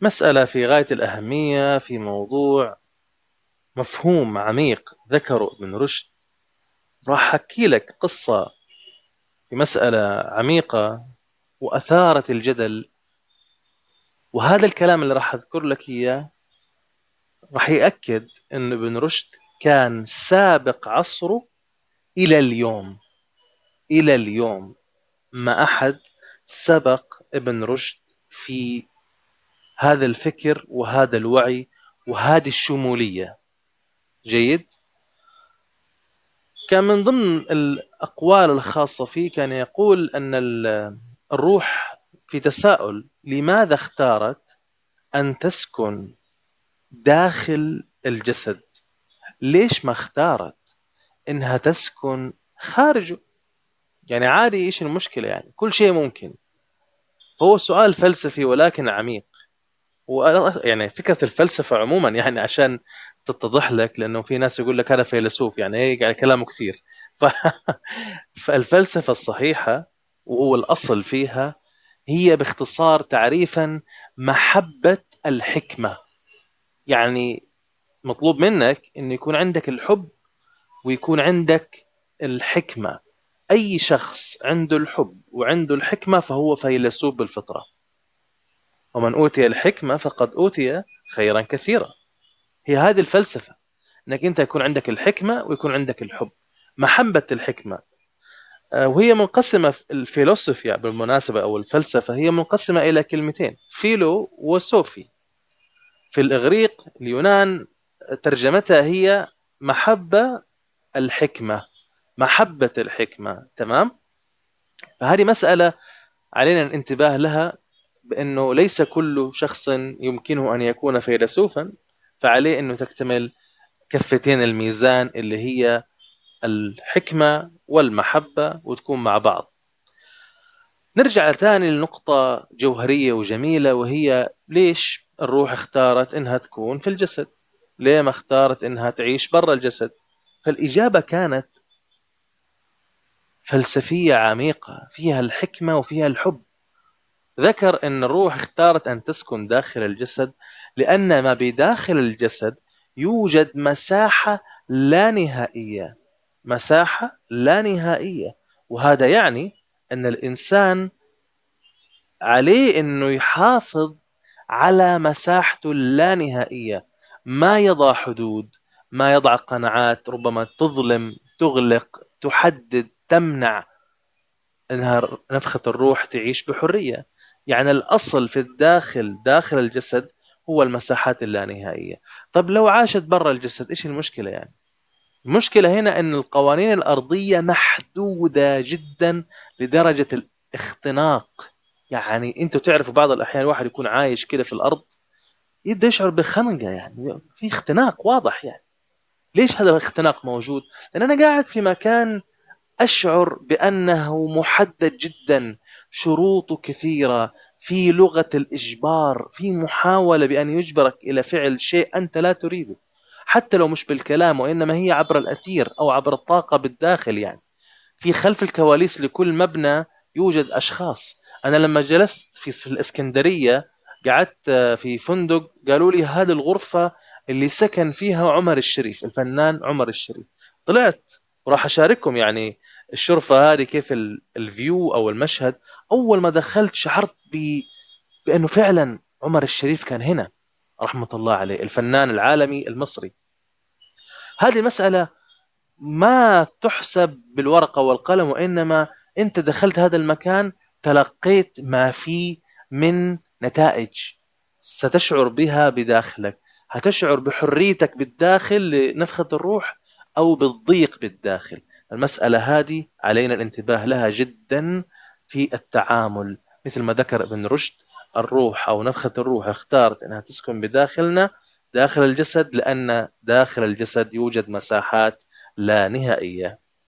مسألة في غاية الأهمية في موضوع مفهوم عميق ذكره ابن رشد. راح أحكي لك قصة في مسألة عميقة وأثارت الجدل. وهذا الكلام اللي راح أذكر لك إياه راح يأكد أن ابن رشد كان سابق عصره إلى اليوم إلى اليوم ما أحد سبق ابن رشد في هذا الفكر وهذا الوعي وهذه الشمولية. جيد؟ كان من ضمن الأقوال الخاصة فيه كان يقول أن الروح في تساؤل لماذا اختارت أن تسكن داخل الجسد؟ ليش ما اختارت إنها تسكن خارجه؟ يعني عادي إيش المشكلة يعني؟ كل شيء ممكن. فهو سؤال فلسفي ولكن عميق. يعني فكرة الفلسفة عموما يعني عشان تتضح لك لأنه في ناس يقول لك هذا فيلسوف يعني هيك يعني كلامه كثير. ف... فالفلسفة الصحيحة وهو الأصل فيها هي باختصار تعريفا محبة الحكمة. يعني مطلوب منك إنه يكون عندك الحب ويكون عندك الحكمة. أي شخص عنده الحب وعنده الحكمة فهو فيلسوف بالفطرة. ومن أوتي الحكمة فقد أوتي خيرا كثيرا. هي هذه الفلسفة إنك أنت يكون عندك الحكمة ويكون عندك الحب. محبة الحكمة آه، وهي منقسمة الفيلوسوفيا بالمناسبة أو الفلسفة هي منقسمة إلى كلمتين فيلو وسوفي. في الإغريق اليونان ترجمتها هي محبة الحكمة. محبة الحكمة تمام؟ فهذه مسألة علينا الانتباه لها بأنه ليس كل شخص يمكنه أن يكون فيلسوفا فعليه أنه تكتمل كفتين الميزان اللي هي الحكمة والمحبة وتكون مع بعض. نرجع ثاني لنقطة جوهرية وجميلة وهي ليش الروح اختارت إنها تكون في الجسد؟ ليه ما اختارت إنها تعيش برا الجسد؟ فالإجابة كانت فلسفية عميقة فيها الحكمة وفيها الحب. ذكر إن الروح اختارت أن تسكن داخل الجسد لأن ما بداخل الجسد يوجد مساحة لا نهائية. مساحة لا نهائية. وهذا يعني إن الإنسان عليه إنه يحافظ على مساحته اللانهائيه ما يضع حدود ما يضع قناعات ربما تظلم تغلق تحدد تمنع إنها نفخة الروح تعيش بحرية. يعني الأصل في الداخل داخل الجسد هو المساحات اللانهائية. طب لو عاشت برا الجسد إيش المشكلة يعني؟ المشكلة هنا إن القوانين الأرضية محدودة جدا لدرجة الاختناق. يعني أنتوا تعرفوا بعض الأحيان الواحد يكون عايش كده في الأرض يبدأ يشعر بخنقة يعني في اختناق واضح يعني. ليش هذا الاختناق موجود؟ لأن أنا قاعد في مكان أشعر بأنه محدد جدا شروطه كثيرة في لغة الإجبار في محاولة بأن يجبرك إلى فعل شيء أنت لا تريده حتى لو مش بالكلام وإنما هي عبر الأثير أو عبر الطاقة بالداخل يعني. في خلف الكواليس لكل مبنى يوجد أشخاص. أنا لما جلست في, في الإسكندرية قعدت في فندق قالوا لي هذه الغرفة اللي سكن فيها عمر الشريف الفنان عمر الشريف. طلعت وراح أشارككم يعني الشرفة هذه كيف الفيو أو المشهد. أول ما دخلت شعرت ب... بأنه فعلا عمر الشريف كان هنا رحمة الله عليه الفنان العالمي المصري. هذه المسألة ما تحسب بالورقة والقلم وإنما أنت دخلت هذا المكان تلقيت ما فيه من نتائج ستشعر بها بداخلك. هتشعر بحريتك بالداخل لنفخة الروح أو بالضيق بالداخل. المسألة هذه علينا الانتباه لها جدا في التعامل. مثل ما ذكر ابن رشد الروح أو نفخة الروح اختارت أنها تسكن بداخلنا داخل الجسد لأن داخل الجسد يوجد مساحات لا نهائية.